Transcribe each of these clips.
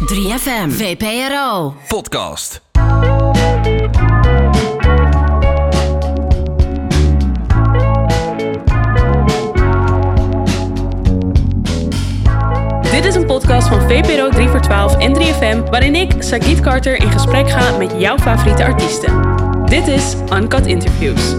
3FM, VPRO. Podcast. Dit is een podcast van VPRO 3 voor 12 en 3FM, waarin ik, Sagit Carter, in gesprek ga met jouw favoriete artiesten. Dit is Uncut Interviews.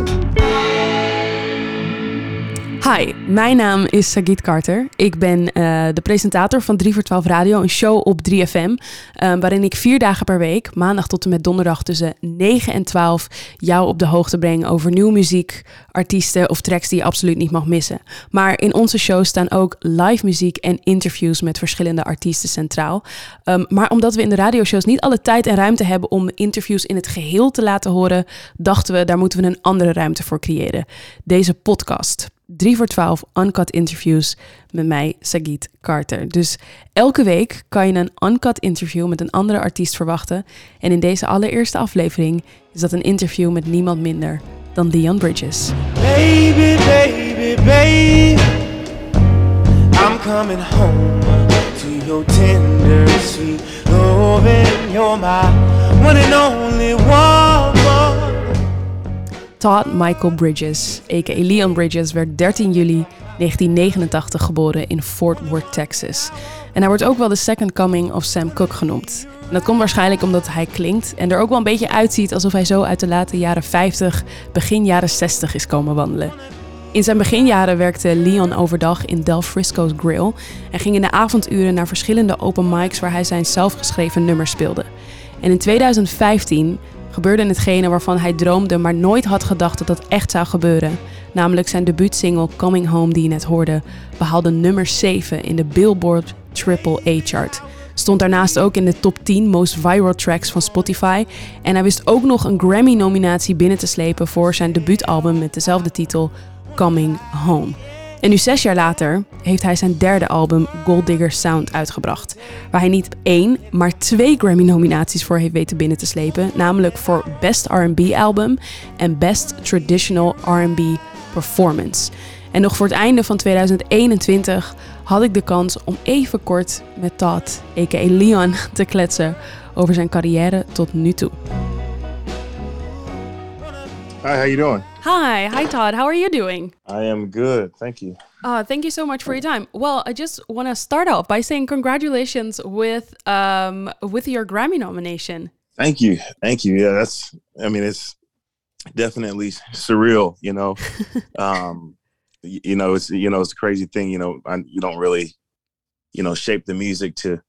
Hi, mijn naam is Sagit Carter. Ik ben eh, de presentator van 3 voor 12 Radio, een show op 3FM. eh, waarin ik vier dagen per week, maandag tot en met donderdag tussen 9 en 12, jou op de hoogte breng over nieuwe muziek, artiesten of tracks die je absoluut niet mag missen. Maar in onze show staan ook live muziek en interviews met verschillende artiesten centraal. Um, maar omdat we in de radioshows niet alle tijd en ruimte hebben om interviews in het geheel te laten horen, dachten we daar moeten we een andere ruimte voor creëren. Deze podcast. 3 voor 12 Uncut Interviews met mij, Sagit Carter. Dus elke week kan je een Uncut interview met een andere artiest verwachten. En in deze allereerste aflevering is dat een interview met niemand minder dan Leon Bridges. Baby, baby, baby, I'm coming home to your tender, sweet loving. You're my one and only one. Todd Michael Bridges, a.k.a. Leon Bridges, werd 13 juli 1989 geboren in Fort Worth, Texas. En hij wordt ook wel de second coming of Sam Cooke genoemd. En dat komt waarschijnlijk omdat hij klinkt en er ook wel een beetje uitziet alsof hij zo uit de late jaren 50, begin jaren 60 is komen wandelen. In zijn beginjaren werkte Leon overdag in Del Frisco's Grill en ging in de avonduren naar verschillende open mics waar hij zijn zelfgeschreven nummers speelde. En in 2015 gebeurde hetgene waarvan hij droomde, maar nooit had gedacht dat dat echt zou gebeuren. Namelijk zijn debuutsingle Coming Home, die je net hoorde, behaalde nummer 7 in de Billboard Triple A-chart. Stond daarnaast ook in de top 10 most viral tracks van Spotify. En hij wist ook nog een Grammy-nominatie binnen te slepen voor zijn debuutalbum met dezelfde titel, Coming Home. En nu zes jaar later heeft hij zijn derde album Gold Digger Sound uitgebracht. Waar hij niet één, maar twee Grammy-nominaties voor heeft weten binnen te slepen. Namelijk voor Best R&B Album en Best Traditional R&B Performance. En nog voor het einde van 2021 had ik de kans om even kort met Todd, a.k.a. Leon, te kletsen over zijn carrière tot nu toe. Hi, how you doing? Hi, hi Todd, how are you doing? I am good, thank you. Uh, thank you so much for your time. Well, I just want to start off by saying congratulations with um, with your Grammy nomination. Thank you, thank you. Yeah, that's. I mean, it's definitely surreal. You know, um, you know, it's you know, it's a crazy thing. You know, I, you don't really, you know, shape the music to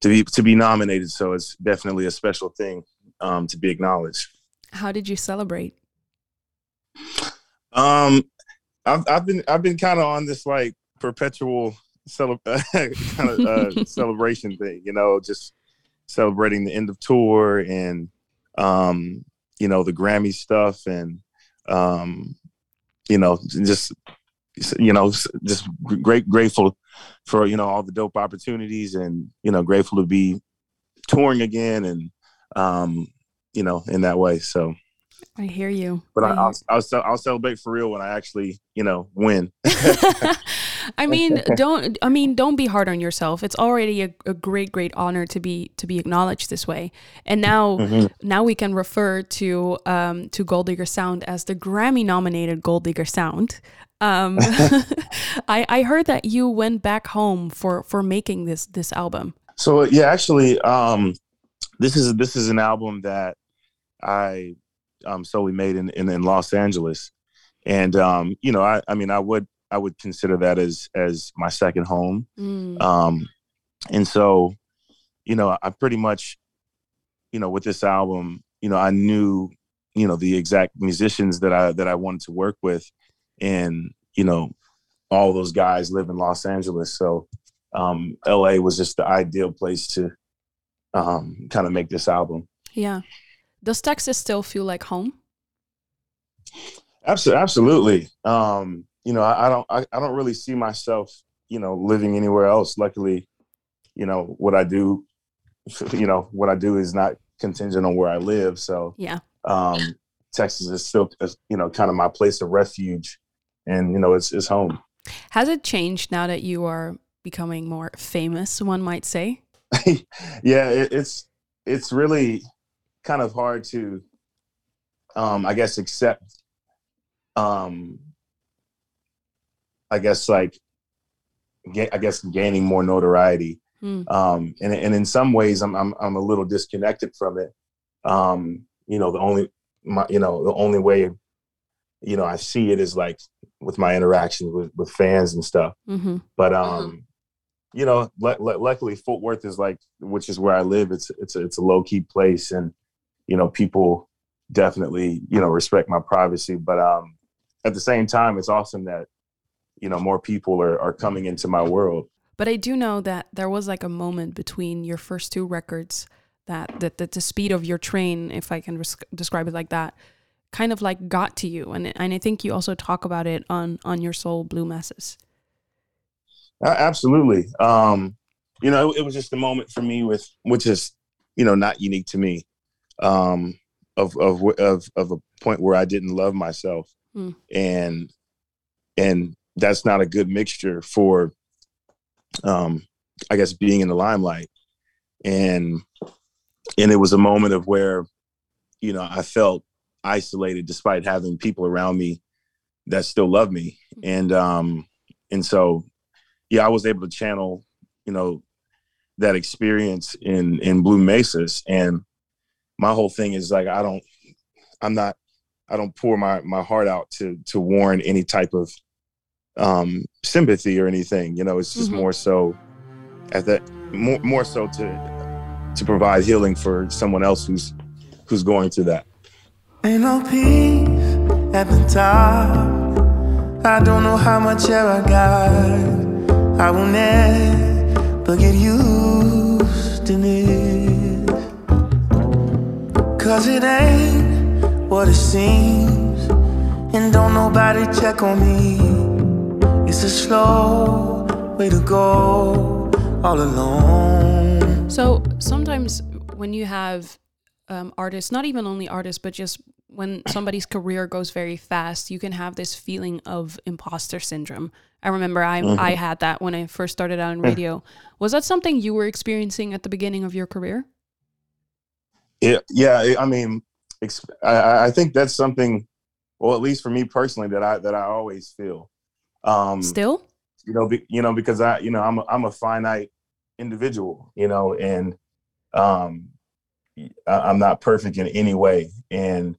to be to be nominated. So it's definitely a special thing um, to be acknowledged. How did you celebrate? Um, I've I've been I've been kind of on this like perpetual cele- kind of uh, celebration thing, you know, just celebrating the end of tour and um, you know the Grammy stuff and um, you know just you know just great grateful for you know all the dope opportunities and you know grateful to be touring again and um, you know in that way. So. I hear you. but I, I I'll, I'll I'll celebrate for real when I actually you know win. I mean, don't I mean, don't be hard on yourself. It's already a, a great, great honor to be to be acknowledged this way. And now, Mhm. now we can refer to um, to Gold Diggers Sound as the Grammy nominated Gold Diggers Sound. Um, I I heard that you went back home for for making this this album. So yeah, actually, um, this is this is an album that I um, we made in, in in Los Angeles, and um, you know, I I mean, I would I would consider that as as my second home. Mm. Um, and so, you know, I pretty much, you know, with this album, you know, I knew, you know, the exact musicians that I that I wanted to work with, and you know, all those guys live in Los Angeles, so um, LA was just the ideal place to um, kind of make this album. Yeah. Does Texas still feel like home? Absolutely, absolutely. Um, you know, I, I don't, I, I don't really see myself, you know, living anywhere else. Luckily, you know, what I do, you know, what I do is not contingent on where I live. So, Yeah. um, Texas is still, you know, kind of my place of refuge, and you know, it's it's home. Has it changed now that you are becoming more famous, one might say? yeah, it, it's it's really kind of hard to, um, I guess, accept. Um, I guess like, ga- I guess gaining more notoriety, Hmm. um, and and in some ways, I'm I'm I'm a little disconnected from it. Um, you know, the only my you know the only way, you know, I see it is like with my interactions with with fans and stuff. Mm-hmm. But um, you know, lu- lu- luckily Fort Worth is like, which is where I live. It's it's a, it's a low key place, and you know, people definitely you know respect my privacy. But um, at the same time, it's awesome that you know more people are are coming into my world. But I do know that there was like a moment between your first two records that that, that the speed of your train, if I can res- describe it like that, kind of like got to you, and and I think you also talk about it on on your soul Blue Mesas. A- Absolutely. Um, you know, it, was just a moment for me with, which is, you know, not unique to me, um, of of of of a point where I didn't love myself, Hmm. and and that's not a good mixture for, um, I guess being in the limelight, and and it was a moment of where, you know, I felt isolated despite having people around me that still love me, and um, and so yeah, I was able to channel, you know, that experience in in Blue Mesas, and my whole thing is like I don't, I'm not, I don't pour my my heart out to to warn any type of um sympathy or anything. You know, it's just Mhm. more so at that more more so to to provide healing for someone else who's who's going through that. Ain't no peace at the top. I don't know how much air I got. I will never get used Cause it ain't what it seems. And don't nobody check on me. It's a slow way to go all alone. So sometimes when you have um, artists, not even only artists, but just when somebody's career goes very fast, you can have this feeling of imposter syndrome. I remember I I had that when I first started out in radio. Was that something you were experiencing at the beginning of your career? Yeah, yeah. I mean, ex- I- I, I think that's something, well, at least for me personally, that I that I always feel. Um, Still? you know, be, you know, because I, you know, I'm a, I'm a finite individual, you know, and um, I, I'm not perfect in any way, and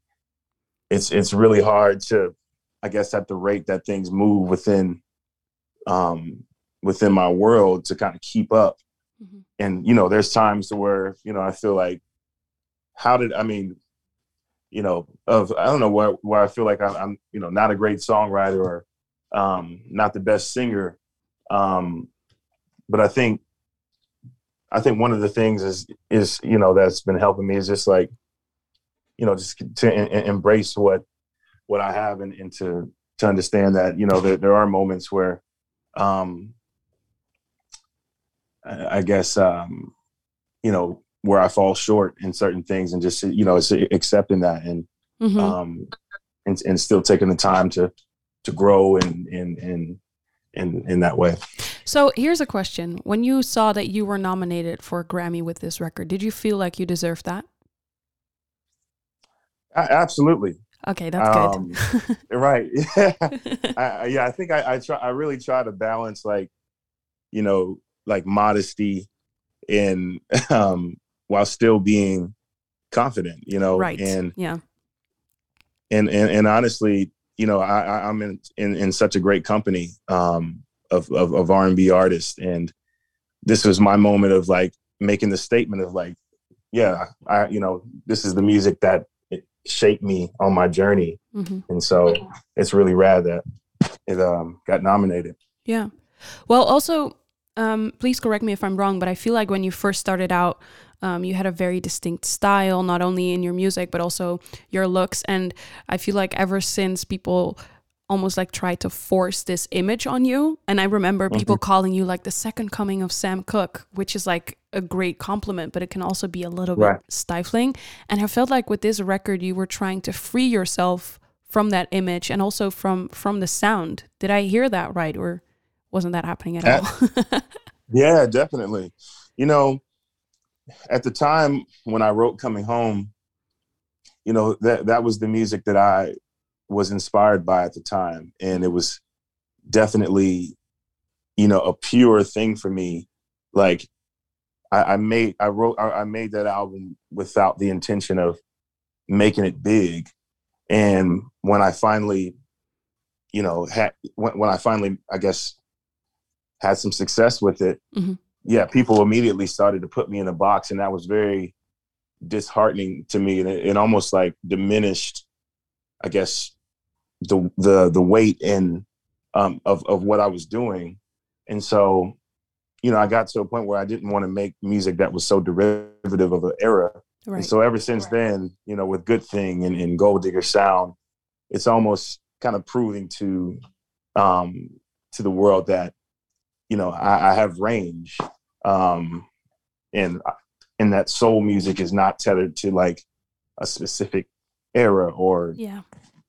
it's it's really hard to, I guess, at the rate that things move within, um, within my world to kind of keep up. Mhm. And you know, there's times where you know I feel like, how did I mean, you know, of I don't know where where I feel like I'm, I'm you know not a great songwriter or um, not the best singer, um, but I think I think one of the things is is you know that's been helping me is just like you know just to en- embrace what what I have and, and to to understand that you know there there are moments where um, I I guess um, you know where I fall short in certain things and just you know it's accepting that and Mhm. um, and, and still taking the time to to grow and and and in in that way. So here's a question: When you saw that you were nominated for a Grammy with this record, did you feel like you deserved that? A- absolutely, Okay, that's Um, good. right? Yeah, I, I- yeah. I think I, I try. I really try to balance like, you know, like modesty, and um, while still being confident. You know, right. And yeah. and and, and honestly, you know, I, I'm in, in in such a great company um, of of, of R and B artists, and this was my moment of like making the statement of like, yeah, I you know, this is the music that it shaped me on my journey, hmm and so it's really rad that it um, got nominated. Yeah. Well, also, um, please correct me if I'm wrong, but I feel like when you first started out, um, you had a very distinct style, not only in your music, but also your looks. And I feel like ever since people almost like tried to force this image on you. And I remember people calling you like the second coming of Sam Cooke, which is like a great compliment, but it can also be a little Right. bit stifling. And I felt like with this record, you were trying to free yourself from that image and also from from the sound. Did I hear that right, or wasn't that happening at Uh, all? Yeah, definitely. You know, at the time when I wrote Coming Home, you know, that that was the music that I was inspired by at the time. And it was definitely, you know, a pure thing for me. Like I, I made I wrote I, I made that album without the intention of making it big. And when I finally, you know, had when, when I finally, I guess, had some success with it, mm-hmm. Yeah, people immediately started to put me in a box, and that was very disheartening to me, and it, it almost like diminished, I guess, the the the weight and um, of of what I was doing, and so, you know, I got to a point where I didn't want to make music that was so derivative of an era. Right. And so ever since right. then, you know, with Good Thing and, and Gold Diggers Sound, it's almost kind of proving to um, to the world that you know I, I have range, um, and and that soul music is not tethered to like a specific era or yeah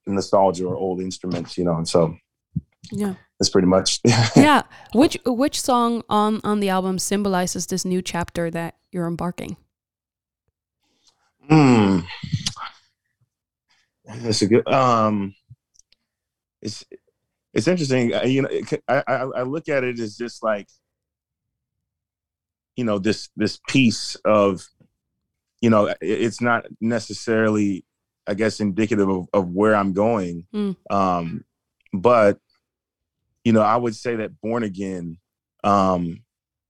nostalgia or old instruments, you know. And so yeah, that's pretty much yeah. Which which song on on the album symbolizes this new chapter that you're embarking? Hmm. That's a good. Um, it's it's interesting. You know, I, I I look at it as just like you know this this piece of you know it's not necessarily I guess indicative of, of where I'm going. Mm. Um, but you know, I would say that born again, um,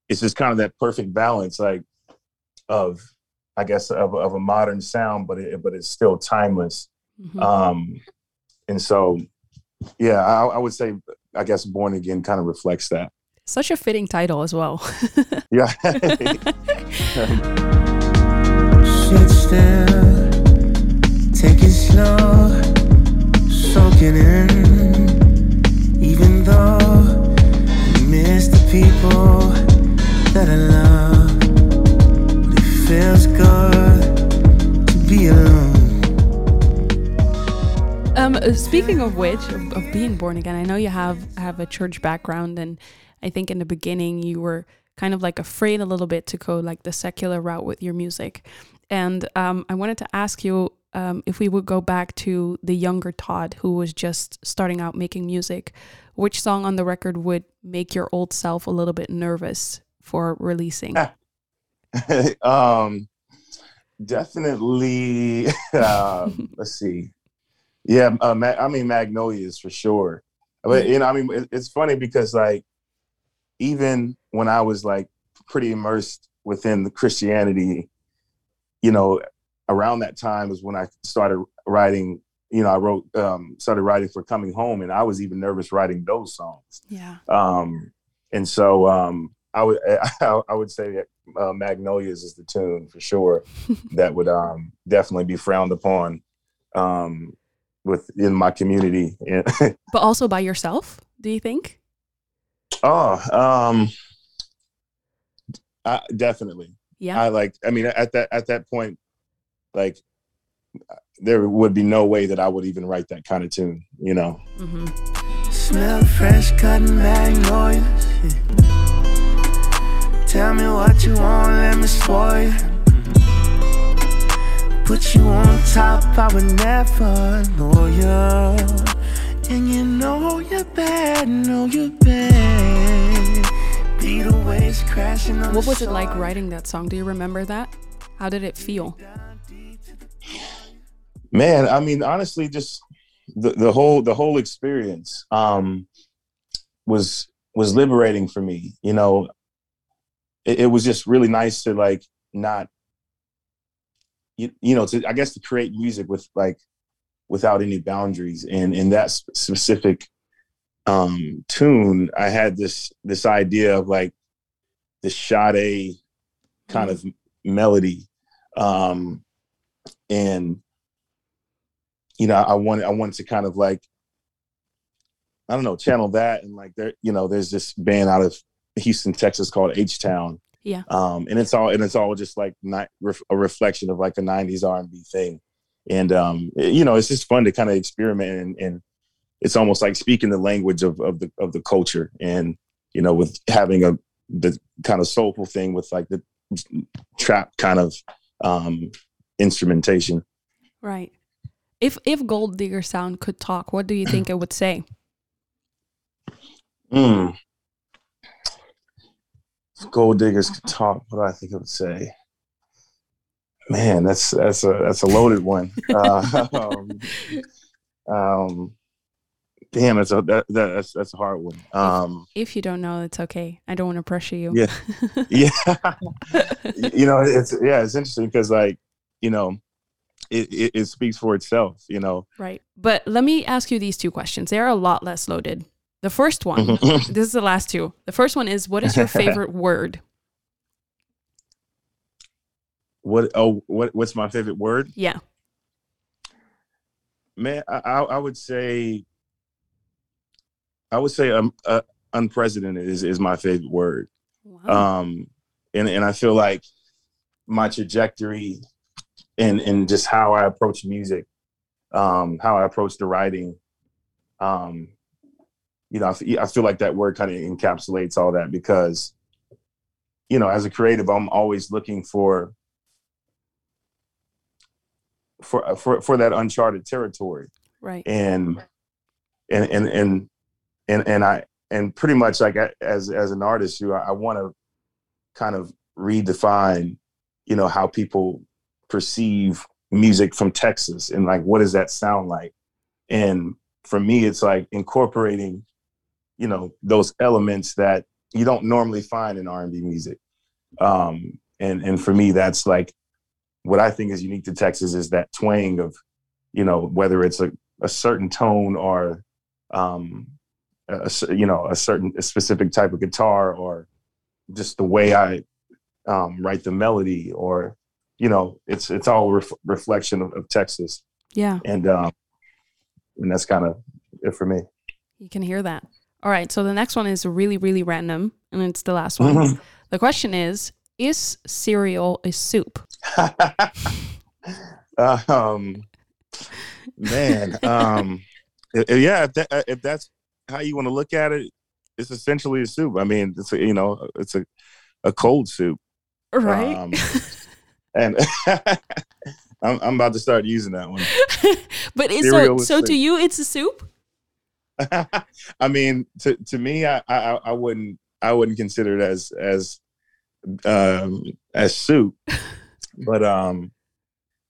it's just kind of that perfect balance, like of I guess of, of a modern sound, but it, but it's still timeless. Mm-hmm. Um, and so, yeah, I, I would say I guess born again kind of reflects that. Such a fitting title as well. yeah. Sit still, take it slow, soak it in. Even though you miss the people that I love, but it feels good to be alone. Um, speaking of which, of, of being born again, I know you have have a church background, and I think in the beginning you were kind of like afraid a little bit to go like the secular route with your music. And um, I wanted to ask you um, if we would go back to the younger Todd who was just starting out making music, which song on the record would make your old self a little bit nervous for releasing? um, definitely. Uh, let's see. Yeah, uh, I mean Magnolias for sure. But you know, I mean, it's funny because like even when I was like pretty immersed within the Christianity, you know, around that time is when I started writing. You know, I wrote, um, started writing for Coming Home, and I was even nervous writing those songs. Yeah. Um, and so um, I would, I, I would say that uh, Magnolias is the tune for sure that would um, definitely be frowned upon um, within my community. but also by yourself, do you think? Oh, um, I, definitely. Yeah. I like. I mean, at that at that point, like, there would be no way that I would even write that kind of tune. You know. Mm-hmm. Smell fresh cotton magnolias. Yeah. Tell me what you want, let me spoil you. Put you on top, I would never know you. And you know you're bad, know you're bad. What the was it like writing that song? Do you remember that? How did it feel? Man, I mean, honestly, just the, the whole the whole experience um, was was liberating for me. You know, it, it was just really nice to like not you, you know to I guess to create music with like without any boundaries and in that specific um tune I had this this idea of like this Sade kind of melody. Um and you know I wanted I wanted to kind of like I don't know channel that and like there you know there's this band out of Houston Texas called H Town Yeah. um, and it's all and it's all just like not ref, a reflection of like a '90s R&B thing, and um, it- you know it's just fun to kind of experiment and, and it's almost like speaking the language of of the of the culture, and you know with having a the kind of soulful thing with like the trap kind of um, instrumentation. Right. If if Gold Diggers Sound could talk, what do you think it would say? Mm. If gold diggers could talk, what do I think it would say? Man, that's that's a that's a loaded one. uh, um, um, damn, that's a that, that, that's that's a hard one. Um, If you don't know, it's okay. I don't want to pressure you. Yeah. yeah, you know, it's yeah, it's interesting because like you know, it, it it speaks for itself. You know, Right. But let me ask you these two questions. They are a lot less loaded. The first one, Mm-hmm. this is the last two. The first one is what is your favorite word? what oh what what's my favorite word? Yeah. Man, I I, I would say I would say um uh, unprecedented is is my favorite word. Wow. um and and i feel like my trajectory and and just how i approach music um how i approach the writing um you know i, I feel like that word kind of encapsulates all that because you know as a creative i'm always looking for for for for that uncharted territory right. and and and and and, and I and pretty much like as as an artist, you I, I want to kind of redefine, you know, how people perceive music from Texas and like what does that sound like? And for me, it's like incorporating, you know, those elements that you don't normally find in R and B music. Um, and and for me, that's like what I think is unique to Texas is that twang of, you know, whether it's a, a certain tone or um, a, you know a certain a specific type of guitar or just the way I um, write the melody or you know it's it's all ref- reflection of, of Texas Yeah. and um, and that's kind of it for me. You can hear that. All right. So the next one is really, really random, and it's the last one. Mhm. The question is Is cereal a soup? um, man, um, yeah, if, that, if that's how you want to look at it, it's essentially a soup. I mean, it's a, you know, it's a a cold soup. Right. Um, and I'm, I'm about to start using that one. but so, so to you, it's a soup? I mean, to to me, I, I I wouldn't I wouldn't consider it as as um as soup, but um,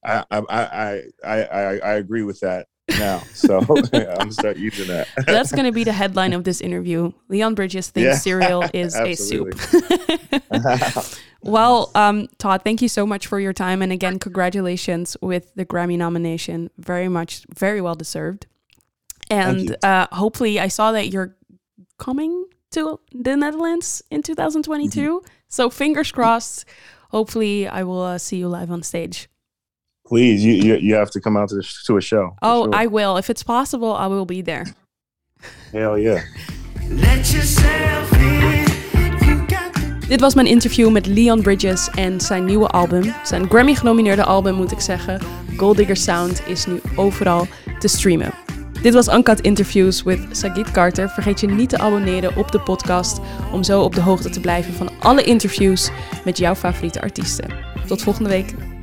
I I I I, I agree with that now. So I'm gonna start using that. That's going to be the headline of this interview. Leon Bridges thinks Yeah, cereal is a soup. Well, um, Todd, thank you so much for your time. And again, congratulations with the Grammy nomination. Very much, very well deserved. And uh, hopefully, I saw that you're coming to the Netherlands in 2022. So fingers crossed. Hopefully, I will uh, see you live on stage. Please, you, you you have to come out to the, to a show. Oh, sure. I will. If it's possible, I will be there. hell yeah. Let yourself in. Dit was mijn interview met Leon Bridges en zijn nieuwe album. Zijn Grammy-genomineerde album, moet ik zeggen. Gold Digger Sound is nu overal te streamen. Dit was Uncut Interviews with Sagit Carter. Vergeet je niet te abonneren op de podcast om zo op de hoogte te blijven van alle interviews met jouw favoriete artiesten. Tot volgende week.